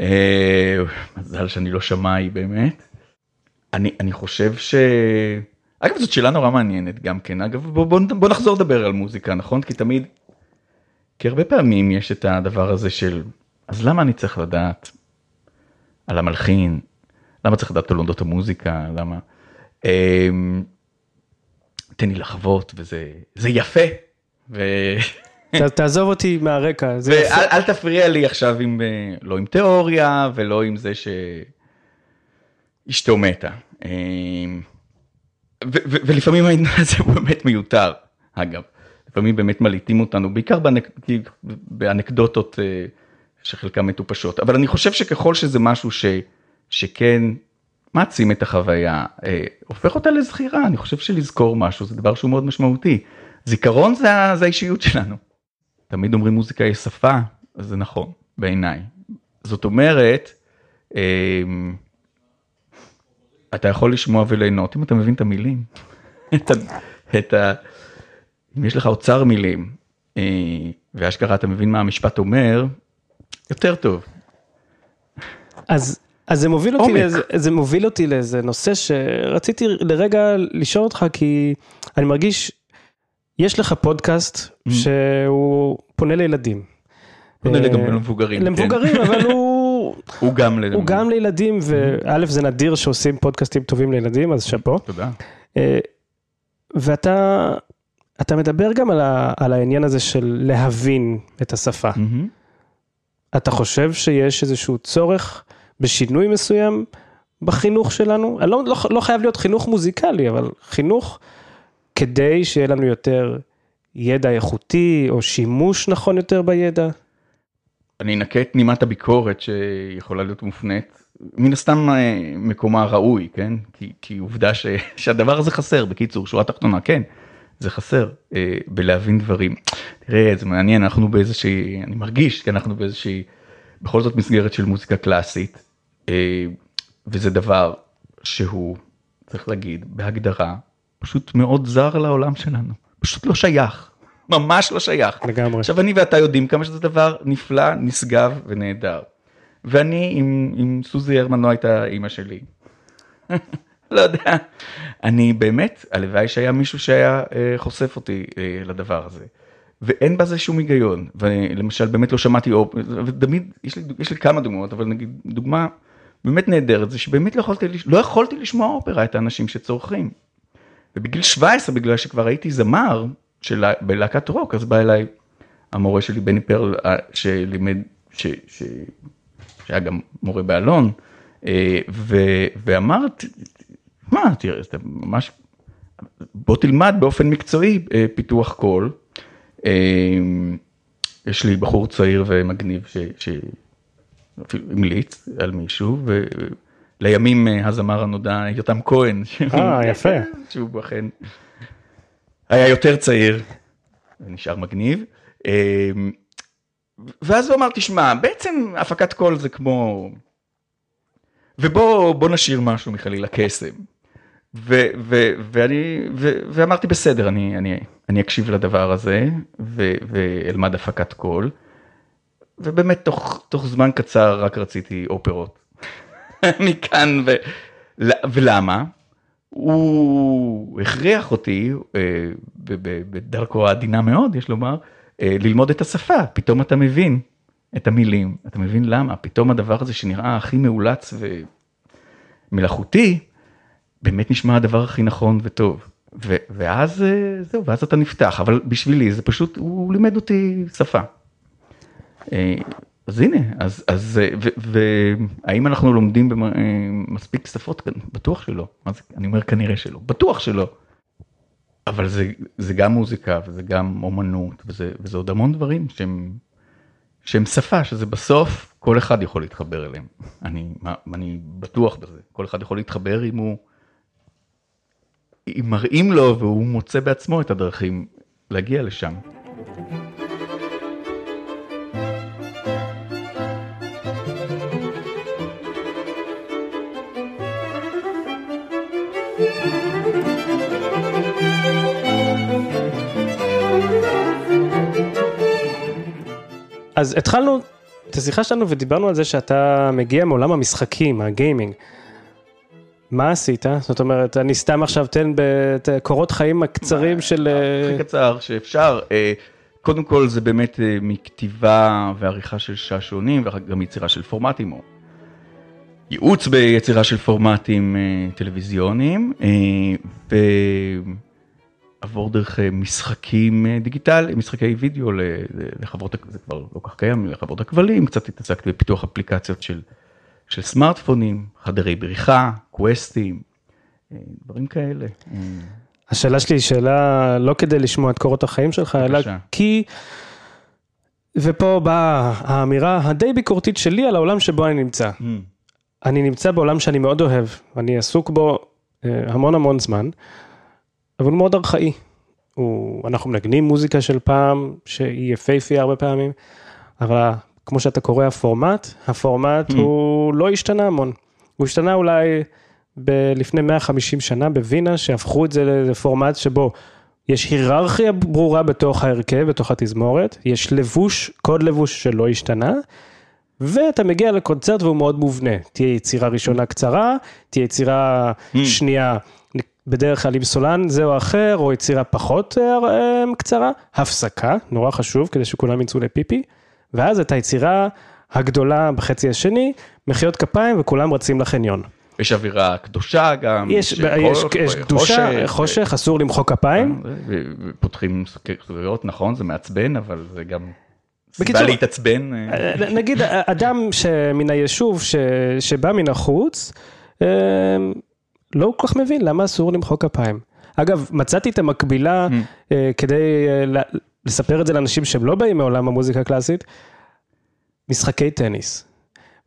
אה, מזל שאני לא שמאי באמת. אני, אני חושב ש... אגב זאת שאלה נורא מעניינת גם כן, אגב בוא, בוא, בוא נחזור לדבר על מוזיקה נכון? כי תמיד, כי הרבה פעמים יש את הדבר הזה של אז למה אני צריך לדעת על המלחין, למה צריך לדעת על תולדות המוזיקה, למה... אמ, תן לי לחוות וזה זה יפה. ו... תעזוב אותי מהרקע, זה. ואל אל תפריע לי עכשיו עם, אה, לא עם תיאוריה ולא עם זה שאשתו מתה. אה, ו- ו- ולפעמים העניין הזה הוא באמת מיותר, אגב. לפעמים באמת מלעיטים אותנו, בעיקר באנק... באנקדוטות אה, שחלקן מטופשות. אבל אני חושב שככל שזה משהו ש... שכן מעצים את החוויה, אה, הופך אותה לזכירה, אני חושב שלזכור משהו זה דבר שהוא מאוד משמעותי. זיכרון זה, זה האישיות שלנו. תמיד אומרים מוזיקה היא שפה, אז זה נכון, בעיניי. זאת אומרת, אמ, אתה יכול לשמוע וליהנות אם אתה מבין את המילים. את ה, את ה, אם יש לך אוצר מילים, אה, ואשכרה אתה מבין מה המשפט אומר, יותר טוב. אז, אז זה מוביל אותי. לאיזה, זה מוביל אותי לאיזה נושא שרציתי לרגע לשאול אותך, כי אני מרגיש, יש לך פודקאסט Mm-hmm. שהוא פונה לילדים. פונה אה, גם למבוגרים. כן. למבוגרים, אבל הוא, הוא גם ל... הוא גם לילדים, וא' זה נדיר שעושים פודקאסטים טובים לילדים, אז שאפו. תודה. אה, ואתה אתה מדבר גם על, ה, על העניין הזה של להבין את השפה. מהמם. אתה חושב שיש איזשהו צורך בשינוי מסוים בחינוך שלנו? אני לא, לא, לא חייב להיות חינוך מוזיקלי, אבל חינוך כדי שיהיה לנו יותר ידע איכותי, או שימוש נכון יותר בידע. אני אנקה את נימת הביקורת שיכולה להיות מופנית, מן הסתם אה, מקומה ראוי, כן? כי, כי עובדה ש, שהדבר הזה חסר, בקיצור, שורה תחתונה, כן, זה חסר, אה, בלהבין דברים. תראה, זה מעניין, אנחנו באיזושהי, אני מרגיש, כי אנחנו באיזושהי, בכל זאת מסגרת של מוזיקה קלאסית, אה, וזה דבר שהוא, צריך להגיד, בהגדרה, פשוט מאוד זר לעולם שלנו, פשוט לא שייך, ממש לא שייך. לגמרי. עכשיו אני ואתה יודעים כמה שזה דבר נפלא, נשגב ונהדר. ואני עם, עם סוזי הרמן לא הייתה אימא שלי. לא יודע. אני באמת, הלוואי שהיה מישהו שהיה אה, חושף אותי אה, לדבר הזה. ואין בזה שום היגיון. ולמשל באמת לא שמעתי אופ... ותמיד, יש יש לי כמה דוגמאות, אבל נגיד דוגמה באמת נהדרת זה שבאמת לא יכולתי, לא יכולתי לשמוע אופרה את האנשים שצורכים. ובגיל 17 בגלל שכבר הייתי זמר של, בלהקת רוק אז בא אליי המורה שלי בני פרל אה, שלימד, ש, ש, שהיה גם מורה באלון ו, ואמר "ת- מה תראה אתה ממש בוא תלמד באופן מקצועי אה, פיתוח קול. אה, יש לי בחור צעיר ומגניב ש... ש... אפילו המליץ על מישהו ולימים אה, הזמר הנודע יותם כהן. אה, יפה. שהוא אכן היה יותר צעיר, ונשאר מגניב. ואז הוא אמר, תשמע, בעצם הפקת קול זה כמו... ובוא בוא נשאיר משהו מחלילה קסם. ו, ו, ואני, ו, ואמרתי בסדר, אני, אני, אני אקשיב לדבר הזה ו, ואלמד הפקת קול. ובאמת תוך, תוך זמן קצר רק רציתי אופרות. מכאן ו... ולמה? הוא הכריח אותי אה, בדרכו העדינה מאוד יש לומר אה, ללמוד את השפה פתאום אתה מבין את המילים אתה מבין למה פתאום הדבר הזה שנראה הכי מאולץ ומלאכותי באמת נשמע הדבר הכי נכון וטוב ו- ואז אה, זהו ואז אתה נפתח אבל בשבילי זה פשוט הוא לימד אותי שפה. אה, אז הנה, אז, אז, אה, והאם אנחנו לומדים מספיק שפות? כאן? בטוח שלא. מה זה, אני אומר כנראה שלא, בטוח שלא. אבל זה, זה גם מוזיקה וזה גם אומנות וזה, וזה עוד המון דברים שהם, שהם שפה, שזה בסוף כל אחד יכול להתחבר אליהם, אני, אני בטוח בזה, כל אחד יכול להתחבר אם הוא, מראים לו והוא מוצא בעצמו את הדרכים להגיע לשם. אז התחלנו את השיחה שלנו ודיברנו על זה שאתה מגיע מעולם המשחקים, הגיימינג. מה עשית? זאת אומרת, אני סתם עכשיו תן בקורות חיים הקצרים של... הכי אה, קצר שאפשר. אה, קודם כל זה באמת אה, מכתיבה ועריכה של שעשועונים וגם יצירה של פורמטים או ייעוץ ביצירה של פורמטים טלוויזיוניים. עבור דרך משחקים דיגיטליים, משחקי וידאו לחברות, זה כבר לא כך קיים, לחברות הכבלים, קצת התעסקתי בפיתוח אפליקציות של, של סמארטפונים, חדרי בריחה, קווסטים, אה, דברים כאלה. השאלה שלי היא שאלה לא כדי לשמוע את קורות החיים שלך, אלא כי, ופה באה האמירה הדי ביקורתית שלי על העולם שבו אני נמצא. Mm. אני נמצא בעולם שאני מאוד אוהב, אני עסוק בו המון המון זמן. אבל הוא מאוד ארכאי. הוא, אנחנו מנגנים מוזיקה של פעם, שהיא יפייפייה הרבה פעמים, אבל כמו שאתה קורא הפורמט, הפורמט mm. הוא לא השתנה המון. הוא השתנה אולי ב- לפני 150 שנה בווינה, שהפכו את זה לפורמט שבו יש היררכיה ברורה בתוך ההרכב, בתוך התזמורת, יש לבוש, קוד לבוש שלא השתנה, ואתה מגיע לקונצרט והוא מאוד מובנה. תהיה יצירה ראשונה קצרה, תהיה יצירה mm. שנייה בדרך כלל עם סולן זה או אחר, או יצירה פחות אה, אה, קצרה, הפסקה, נורא חשוב, כדי שכולם יצאו לפיפי, ואז את היצירה הגדולה בחצי השני, מחיאות כפיים וכולם רצים לחניון. יש אווירה קדושה גם, יש, יש, יש קדושה, חושך, אסור למחוא כפיים. אה, פותחים סוכריות, נכון, זה מעצבן, אבל זה גם סיבה להתעצבן. נגיד אדם מן היישוב שבא מן החוץ, לא כל כך מבין למה אסור למחוא כפיים. אגב, מצאתי את המקבילה mm. כדי לספר את זה לאנשים שהם לא באים מעולם המוזיקה הקלאסית, משחקי טניס.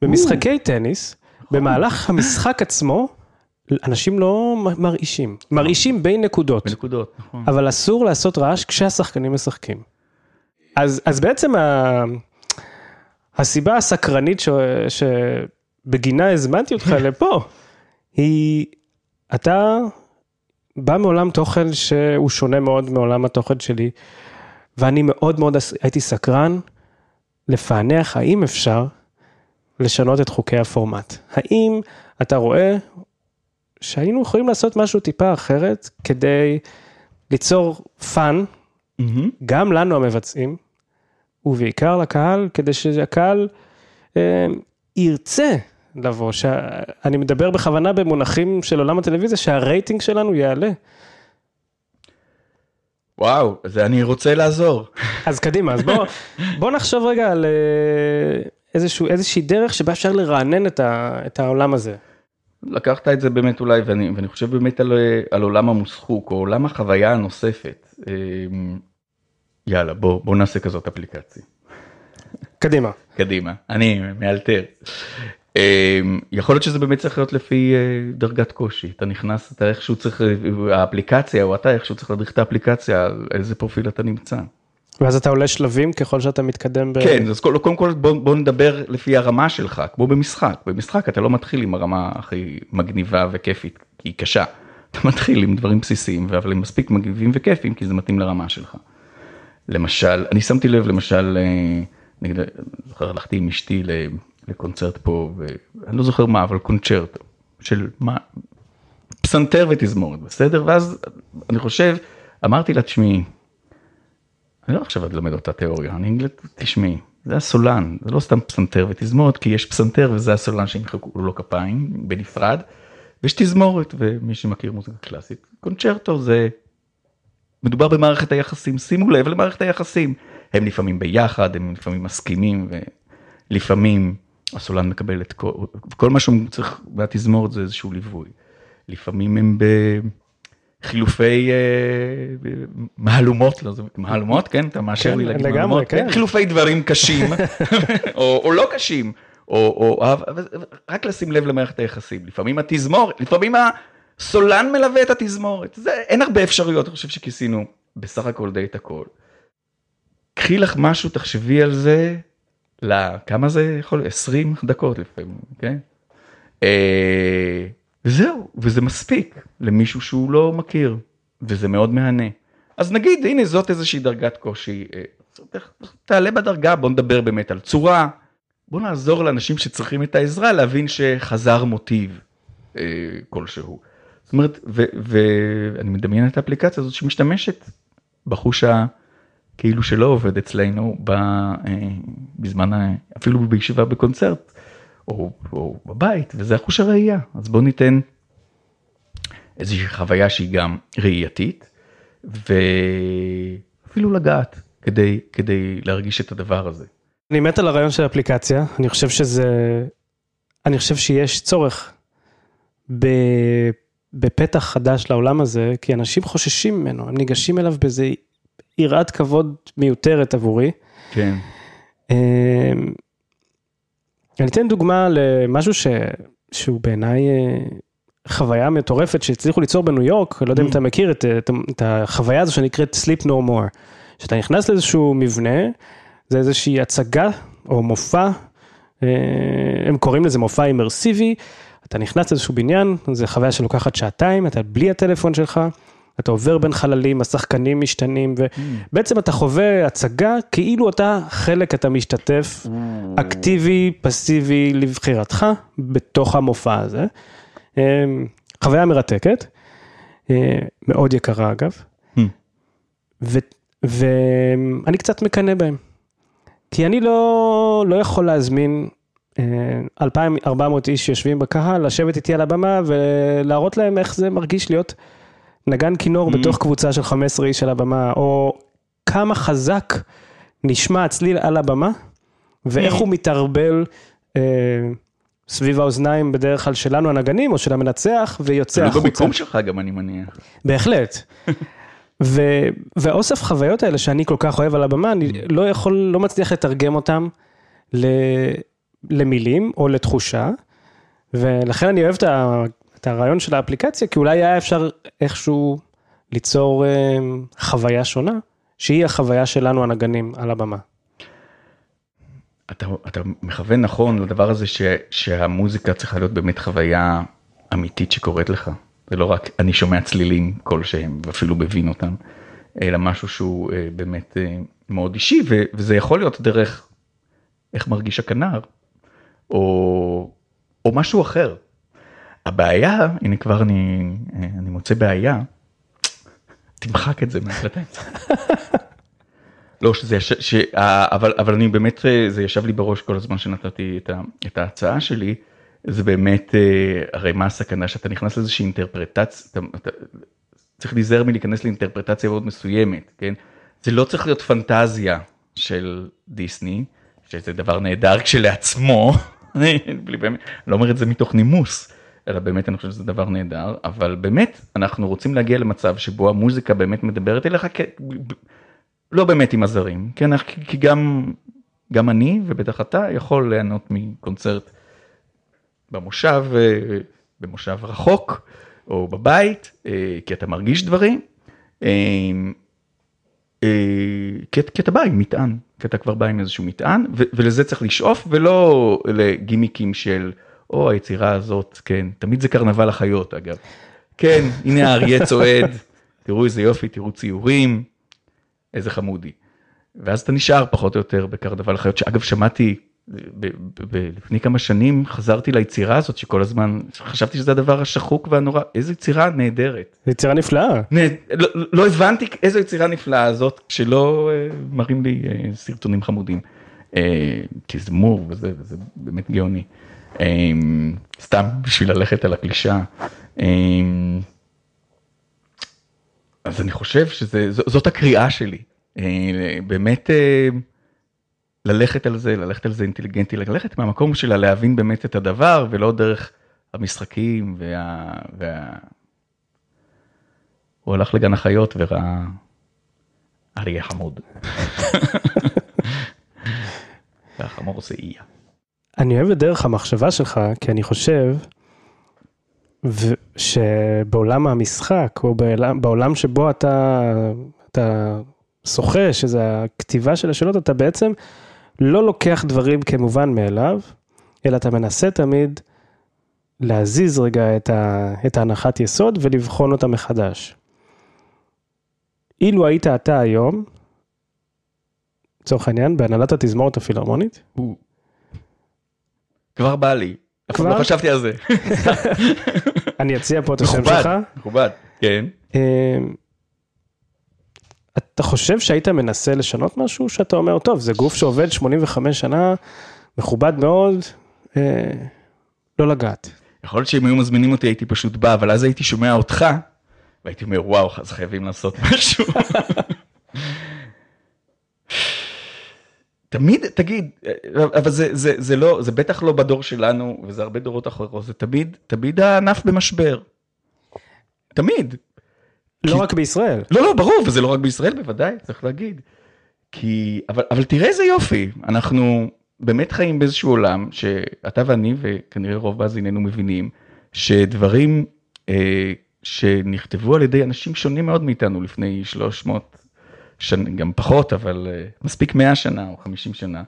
במשחקי. טניס, במהלך המשחק עצמו, אנשים לא מרעישים, מרעישים בין נקודות. בנקודות, נכון. אבל אסור לעשות רעש כשהשחקנים משחקים. אז, אז בעצם ה... הסיבה הסקרנית ש... שבגינה הזמנתי אותך לפה, היא אתה בא מעולם תוכן שהוא שונה מאוד מעולם התוכן שלי, ואני מאוד מאוד הייתי סקרן לפענח האם אפשר לשנות את חוקי הפורמט. האם אתה רואה שהיינו יכולים לעשות משהו טיפה אחרת כדי ליצור fun, mm-hmm. גם לנו המבצעים, ובעיקר לקהל, כדי שהקהל אה, ירצה לבוא, שאני מדבר בכוונה במונחים של עולם הטלוויזיה, שהרייטינג שלנו יעלה. וואו, אז אני רוצה לעזור. אז קדימה, אז בוא, בוא נחשוב רגע על אה, איזשהו, איזושהי דרך שבה אפשר לרענן את, ה, את העולם הזה. לקחת את זה באמת אולי, ואני, ואני חושב באמת על, על עולם המוסחוק, או עולם החוויה הנוספת. אה, יאללה, בוא, בוא נעשה כזאת אפליקציה. קדימה. קדימה, אני מאלתר. אמ, יכול להיות שזה באמת צריך להיות לפי אה, דרגת קושי אתה נכנס אתה איכשהו צריך האפליקציה או אתה איכשהו צריך להדריך את האפליקציה על איזה פרופיל אתה נמצא. ואז אתה עולה שלבים ככל שאתה מתקדם. ב... כן אז קודם כל בוא, בוא נדבר לפי הרמה שלך כמו במשחק במשחק אתה לא מתחיל עם הרמה הכי מגניבה וכיפית כי היא קשה. אתה מתחיל עם דברים בסיסיים אבל הם מספיק מגניבים וכיפים כי זה מתאים לרמה שלך. למשל אני שמתי לב למשל אה, נגיד זוכר הלכתי עם אשתי לקונצרט פה, ואני לא זוכר מה, אבל קונצ'רטו, של מה, פסנתר ותזמורת, בסדר? ואז אני חושב, אמרתי לה, תשמעי, אני לא עכשיו ללמד אותה תיאוריה, אני אגיד תשמעי, זה הסולן, זה לא סתם פסנתר ותזמורת, כי יש פסנתר וזה הסולן שימחקו לו כפיים בנפרד, ויש תזמורת, ומי שמכיר מוזיקה קלאסית, קונצ'רטו זה, מדובר במערכת היחסים, שימו לב למערכת היחסים, הם לפעמים ביחד, הם לפעמים מסכימים, ולפעמים הסולן מקבל את כל, כל מה שהוא צריך מהתזמורת זה איזשהו ליווי. לפעמים הם בחילופי אה, מהלומות, לא, זה מהלומות, כן, אתה מאשר כן, לי להגיד מהלומות, כן. חילופי דברים קשים, או, או לא קשים, או, או אבל רק לשים לב למערכת היחסים, לפעמים התזמורת, לפעמים הסולן מלווה את התזמורת, זה, אין הרבה אפשרויות, אני חושב שכיסינו בסך הכל די את הכל. קחי לך משהו, תחשבי על זה, לכמה זה יכול, 20 דקות לפעמים, כן? אה, וזהו, וזה מספיק למישהו שהוא לא מכיר, וזה מאוד מהנה. אז נגיד, הנה זאת איזושהי דרגת קושי, אה, תעלה בדרגה, בוא נדבר באמת על צורה, בוא נעזור לאנשים שצריכים את העזרה להבין שחזר מוטיב אה, כלשהו. זאת אומרת, ואני מדמיין את האפליקציה הזאת שמשתמשת בחוש הכאילו שלא עובד אצלנו ב, אה, בזמן, אפילו בישיבה בקונצרט או, או בבית, וזה החוש הראייה. אז בוא ניתן איזושהי חוויה שהיא גם ראייתית, ואפילו לגעת כדי, כדי להרגיש את הדבר הזה. אני מת על הרעיון של אפליקציה, אני חושב שזה, אני חושב שיש צורך ב, בפתח חדש לעולם הזה, כי אנשים חוששים ממנו, הם ניגשים אליו באיזה יראת כבוד מיותרת עבורי. כן. אמ, אני אתן דוגמה למשהו ש, שהוא בעיניי אה, חוויה מטורפת שהצליחו ליצור בניו יורק, לא יודע אם mm. אתה מכיר את, את, את החוויה הזו שנקראת Sleep No More. שאתה נכנס לאיזשהו מבנה, זה איזושהי הצגה או מופע, אה, הם קוראים לזה מופע אימרסיבי, אתה נכנס לאיזשהו בניין, זו חוויה שלוקחת שעתיים, אתה בלי הטלפון שלך, אתה עובר בין חללים, השחקנים משתנים, ובעצם. אתה חווה הצגה כאילו אתה חלק, אתה משתתף. אקטיבי, פסיבי, לבחירתך, בתוך המופע הזה. אה, חוויה מרתקת, אה, מאוד יקרה אגב. ואני קצת מקנא בהם. כי אני לא, לא יכול להזמין 2,400 אה, איש שיושבים בקהל, לשבת איתי על הבמה ולהראות להם איך זה מרגיש להיות נגן כינור mm. בתוך קבוצה של 15 איש על הבמה, או כמה חזק נשמע הצליל על הבמה, ואיך mm. הוא מתערבל אה, סביב האוזניים בדרך כלל שלנו הנגנים, או של המנצח, ויוצא החוצה. זה במיקום שלך גם, אני מניח. בהחלט. ו, ואוסף חוויות האלה שאני כל כך אוהב על הבמה, אני לא יכול, לא מצליח לתרגם אותם ל, למילים או לתחושה, ולכן אני אוהב את, ה, את הרעיון של האפליקציה, כי אולי היה אפשר איכשהו ליצור אה, חוויה שונה, שהיא החוויה שלנו הנגנים על הבמה. אתה, אתה מכוון נכון לדבר הזה ש, שהמוזיקה צריכה להיות באמת חוויה אמיתית שקורית לך. זה לא רק אני שומע צלילים כלשהם ואפילו מבין אותם, אלא משהו שהוא אה, באמת אה, מאוד אישי וזה יכול להיות דרך איך מרגיש הכנר או, או משהו אחר. הבעיה, הנה כבר אני, אני מוצא בעיה, תמחק את זה מהקלטה. לא שזה יש... ש... אבל אבל אני באמת זה ישב לי בראש כל הזמן שנתתי את, ה... את ההצעה שלי זה באמת, אה, הרי מה הסכנה שאתה נכנס לאיזושהי אינטרפרטציה, אתה, אתה צריך להיזהר מלהיכנס לאינטרפרטציה מאוד מסוימת, כן? זה לא צריך להיות פנטזיה של דיסני, שזה דבר נהדר כשלעצמו, אני לא אומר את זה מתוך נימוס, אלא באמת אני חושב שזה דבר נהדר, אבל באמת אנחנו רוצים להגיע למצב שבו המוזיקה באמת מדברת אליך, כ... לא באמת עם הזרים, כן? כי גם, גם אני ובטח אתה יכול ליהנות מקונצרט. במושב, אה, במושב רחוק, או בבית, אה, כי אתה מרגיש דברים, אה, כי אתה בא עם מטען, כי אתה כבר בא עם איזשהו מטען, ולזה צריך לשאוף, ולא לגימיקים של, או היצירה הזאת, כן, תמיד זה קרנבל החיות אגב. כן, הנה האריה צועד, תראו איזה יופי, תראו ציורים, איזה חמודי. ואז אתה נשאר פחות או יותר בקרנבל החיות, שאגב שמעתי לפני כמה שנים חזרתי ליצירה הזאת שכל הזמן חשבתי שזה הדבר השחוק והנורא איזה יצירה נהדרת. יצירה נפלאה. לא, לא הבנתי איזו יצירה נפלאה הזאת שלא אה, מראים לי אה, סרטונים חמודים. אה, תזמור וזה, וזה באמת גאוני. סתם בשביל ללכת על הקלישה. אז אני חושב שזאת הקריאה שלי. באמת. ללכת על זה, ללכת על זה אינטליגנטי, ללכת מהמקום שלה להבין באמת את הדבר, ולא דרך המשחקים וה... וה... הוא הלך לגן החיות וראה אריה חמוד. והחמור עושה איה. אני אוהב את דרך המחשבה שלך, כי אני חושב שבעולם המשחק, או בעולם שבו אתה, אתה שוחה, שזה הכתיבה של השאלות, אתה בעצם לא לוקח דברים כמובן מאליו, אלא אתה מנסה תמיד להזיז רגע את, ה, את ההנחת יסוד ולבחון אותה מחדש. אילו היית אתה היום, לצורך העניין, בהנהלת התזמורת הפילהרמונית, כבר בא לי. כבר? לא חשבתי על זה. אני אציע פה את השם שלך. מכובד, כן. אמ, אתה חושב שהיית מנסה לשנות משהו שאתה אומר, טוב, זה גוף שעובד 85 שנה, מכובד מאוד, אה, לא לגעת. יכול להיות שאם היו מזמינים אותי הייתי פשוט בא, אבל אז הייתי שומע אותך, והייתי אומר, וואו, אז חייבים לעשות משהו. תמיד, תגיד, אבל זה, זה, זה לא, זה בטח לא בדור שלנו, וזה הרבה דורות אחרות, זה תמיד, תמיד הענף במשבר. תמיד. לא כי... רק בישראל. לא, לא, ברור, וזה לא רק בישראל בוודאי, צריך להגיד. כי, אבל, אבל תראה איזה יופי, אנחנו באמת חיים באיזשהו עולם שאתה ואני וכנראה רוב מאזיננו מבינים שדברים אה, שנכתבו על ידי אנשים שונים מאוד מאיתנו לפני 300 שנים, גם פחות, אבל אה, מספיק 100 שנה או 50 שנה,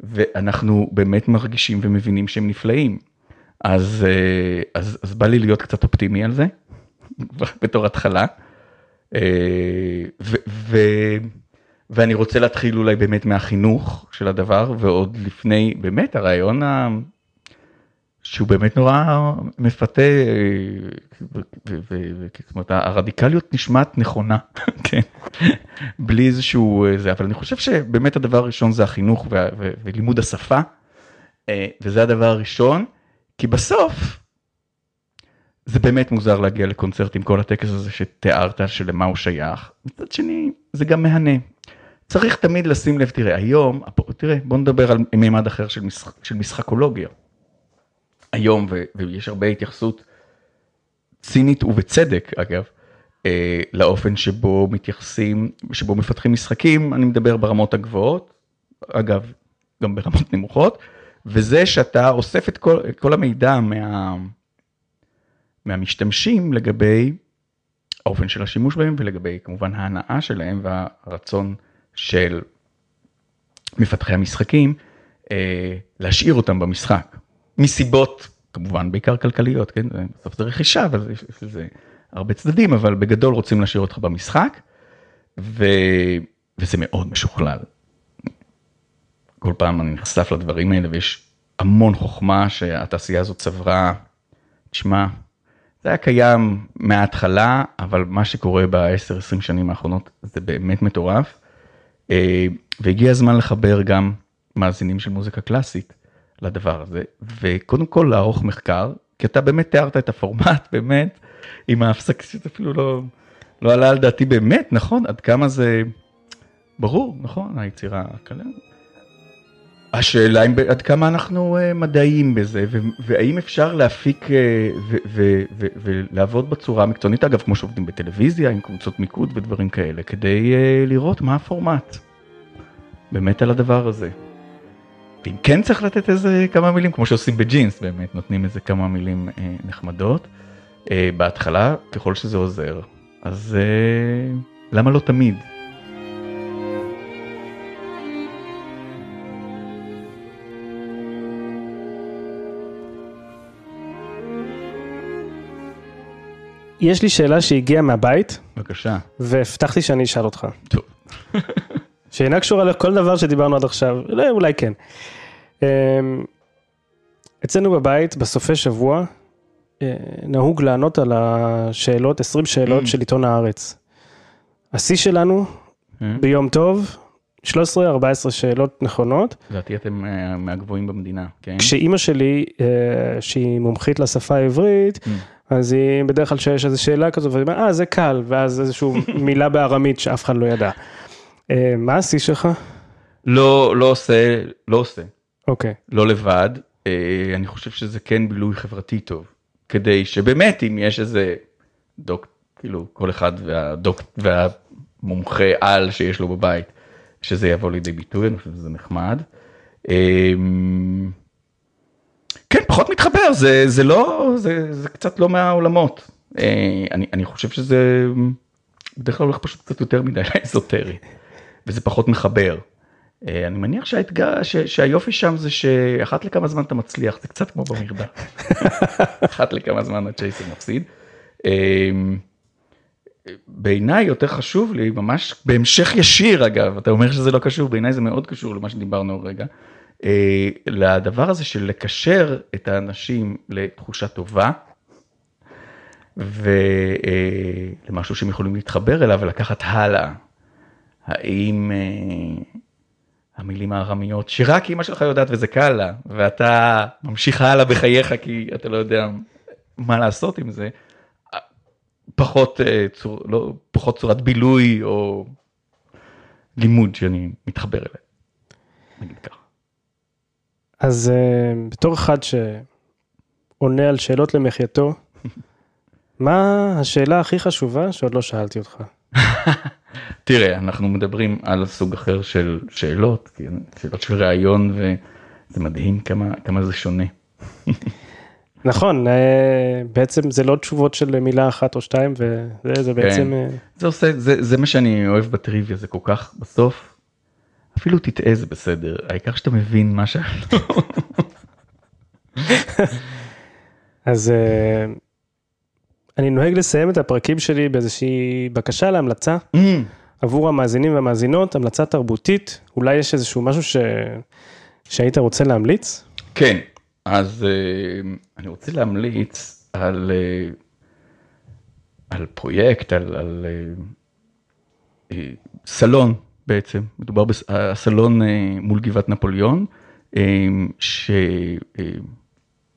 ואנחנו באמת מרגישים ומבינים שהם נפלאים. אז, אה, אז, אז בא לי להיות קצת אופטימי על זה, בתור התחלה. אה, ו, ו, ואני רוצה להתחיל אולי באמת מהחינוך של הדבר, ועוד לפני, באמת הרעיון. שהוא באמת נורא מפתה, זאת אומרת הרדיקליות נשמעת נכונה, כן, בלי איזשהו זה, אבל אני חושב שבאמת הדבר הראשון זה החינוך ולימוד השפה, אה, וזה הדבר הראשון, כי בסוף זה באמת מוזר להגיע לקונצרט עם כל הטקס הזה שתיארת שלמה הוא שייך, מצד שני זה גם מהנה. צריך תמיד לשים לב, תראה היום, תראה בוא נדבר על מימד אחר של, משחק, של משחקולוגיה. היום, ויש הרבה התייחסות צינית ובצדק אגב, אה, לאופן שבו מתייחסים, שבו מפתחים משחקים, אני מדבר ברמות הגבוהות, אגב, גם ברמות נמוכות, וזה שאתה אוסף את כל, את כל המידע מה, מהמשתמשים לגבי האופן של השימוש בהם ולגבי כמובן ההנאה שלהם והרצון של מפתחי המשחקים אה, להשאיר אותם במשחק. מסיבות כמובן בעיקר כלכליות, כן? בסוף זה רכישה, אבל יש לזה הרבה צדדים, אבל בגדול רוצים להשאיר אותך במשחק, ו... וזה מאוד משוכלל. כל פעם אני נחשף לדברים האלה ויש המון חוכמה שהתעשייה הזאת צברה. תשמע, זה היה קיים מההתחלה, אבל מה שקורה ב-10-20 שנים האחרונות זה באמת מטורף. אה, והגיע הזמן לחבר גם מאזינים של מוזיקה קלאסית לדבר הזה, וקודם כל לערוך מחקר, כי אתה באמת תיארת את הפורמט, באמת, עם ההפסק, שזה אפילו לא, לא עלה על דעתי באמת, נכון, עד כמה זה ברור, נכון, היצירה הקלה. השאלה אם עד כמה אנחנו uh, מדעיים בזה, והאם אפשר להפיק uh, ולעבוד בצורה המקצוענית, אגב, כמו שעובדים בטלוויזיה, עם קבוצות מיקוד ודברים כאלה, כדי uh, לראות מה הפורמט. באמת על הדבר הזה. ואם כן צריך לתת איזה כמה מילים, כמו שעושים בג'ינס, באמת נותנים איזה כמה מילים אה, נחמדות. אה, בהתחלה, ככל שזה עוזר, אז אה, למה לא תמיד? יש לי שאלה שהגיעה מהבית. בבקשה. והבטחתי שאני אשאל אותך. טוב. שאינה קשורה לכל דבר שדיברנו עד עכשיו, לא, אולי כן. אמ, אצלנו בבית, בסופי שבוע, אה, נהוג לענות על השאלות, 20 שאלות mm. של עיתון הארץ. השיא שלנו, mm. ביום טוב, 13-14 שאלות נכונות. לדעתי אתם אה, מהגבוהים במדינה, כן? כשאימא שלי, אה, שהיא מומחית לשפה העברית, mm. אז היא בדרך כלל שיש איזו שאלה כזו, והיא אומרת, אה, זה קל, ואז איזושהי מילה בארמית שאף אחד לא ידע. אה, מה השיא שלך? לא, לא עושה, לא עושה. אוקיי. לא לבד, אה, אני חושב שזה כן בילוי חברתי טוב, כדי שבאמת אם יש איזה דוק, כאילו כל אחד והדוק והמומחה על שיש לו בבית, שזה יבוא לידי ביטוי, אני חושב שזה נחמד. אמ, פחות מתחבר, זה, זה לא, זה, זה קצת לא מהעולמות. אה, אני, אני חושב שזה בדרך כלל הולך פשוט קצת יותר מדי לאזוטרי, וזה פחות מחבר. אה, אני מניח שהאתגר, ש, שהיופי שם זה שאחת לכמה זמן אתה מצליח, זה קצת כמו במרדף. אחת לכמה זמן הצ'ייסר מפסיד. אה, בעיניי יותר חשוב לי, ממש בהמשך ישיר אגב, אתה אומר שזה לא קשור, בעיניי זה מאוד קשור למה שדיברנו רגע, אה, לדבר הזה של לקשר את האנשים לתחושה טובה, ולמשהו שהם יכולים להתחבר אליו ולקחת הלאה. האם אה, המילים הארמיות שרק אמא שלך יודעת וזה קל לה, ואתה ממשיך הלאה בחייך כי אתה לא יודע מה לעשות עם זה, פחות, אה, צור, לא, פחות צורת בילוי או לימוד שאני מתחבר אליה. נגיד ככה. אז uh, בתור אחד שעונה על שאלות למחייתו, מה השאלה הכי חשובה שעוד לא שאלתי אותך? תראה, אנחנו מדברים על סוג אחר של שאלות, שאלות של ראיון, וזה מדהים כמה, כמה זה שונה. נכון, אה, בעצם זה לא תשובות של מילה אחת או שתיים, וזה זה בעצם... כן. זה עושה, זה, זה מה שאני אוהב בטריוויה, זה כל כך בסוף, אפילו תטעה זה בסדר, העיקר שאתה מבין מה ש... אז אה, אני נוהג לסיים את הפרקים שלי באיזושהי בקשה להמלצה mm. עבור המאזינים והמאזינות, המלצה תרבותית, אולי יש איזשהו משהו ש... שהיית רוצה להמליץ? כן, אז אני רוצה להמליץ על, על פרויקט, על, על סלון בעצם, מדובר בסלון מול גבעת נפוליאון,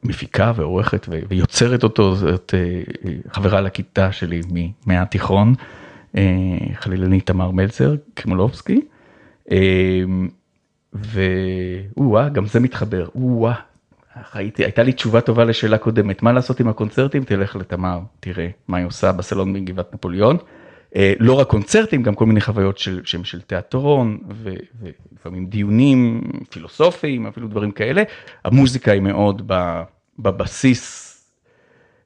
שמפיקה ועורכת ויוצרת אותו, זאת חברה לכיתה שלי מהתיכון, חלילנית תמר מלצר, קרימולובסקי. ווואה, גם זה מתחבר, וואה, הייתי, הייתה לי תשובה טובה לשאלה קודמת, מה לעשות עם הקונצרטים? תלך לתמר, תראה מה היא עושה בסלון בגבעת נפוליאון. אה, לא רק קונצרטים, גם כל מיני חוויות של, של, של תיאטרון, ולפעמים דיונים פילוסופיים, אפילו דברים כאלה. המוזיקה היא מאוד בבסיס,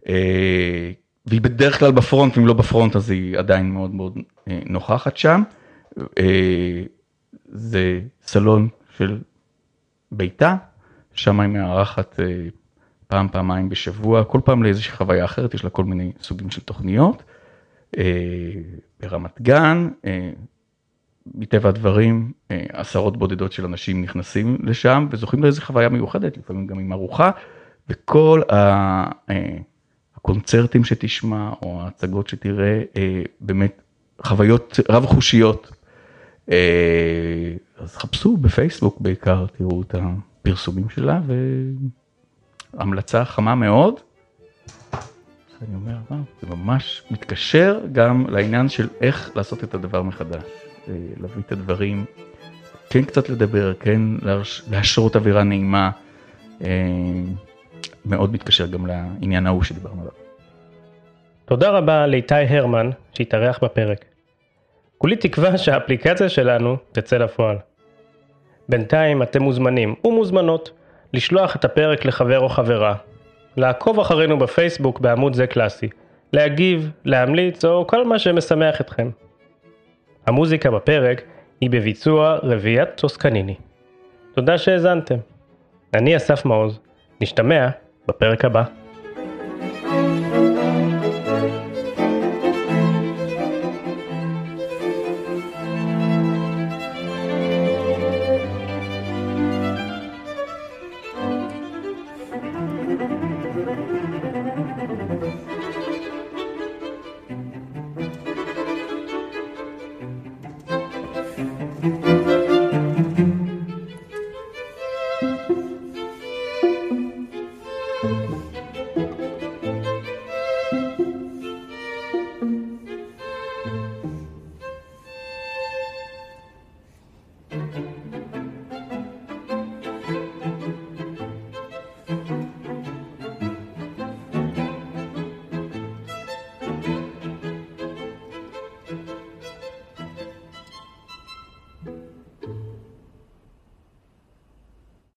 אה, והיא בדרך כלל בפרונט, אם לא בפרונט אז היא עדיין מאוד מאוד אה, נוכחת שם. זה סלון של ביתה, שם היא מארחת פעם, פעמיים בשבוע, כל פעם לאיזושהי חוויה אחרת, יש לה כל מיני סוגים של תוכניות. אה, ברמת גן, אה, מטבע הדברים, עשרות בודדות של אנשים נכנסים לשם וזוכים לאיזו חוויה מיוחדת, לפעמים גם עם ארוחה, וכל הקונצרטים שתשמע או ההצגות שתראה, באמת חוויות רב חושיות. אז חפשו בפייסבוק בעיקר, תראו את. הפרסומים שלה והמלצה חמה מאוד. אני אומר, מה, זה ממש מתקשר גם לעניין של איך לעשות את הדבר מחדש, אה, להביא את הדברים, כן קצת לדבר, כן להשרות אווירה נעימה, אה, מאוד מתקשר גם לעניין ההוא שדיברנו עליו. תודה רבה לאיתי הרמן שהתארח בפרק. כולי תקווה שהאפליקציה שלנו תצא לפועל. בינתיים אתם מוזמנים ומוזמנות לשלוח את הפרק לחבר או חברה, לעקוב אחרינו בפייסבוק בעמוד זה קלאסי, להגיב, להמליץ או כל מה שמשמח אתכם. המוזיקה בפרק היא בביצוע רביעיית טוסקניני. תודה שהאזנתם. אני אסף מעוז, נשתמע בפרק הבא.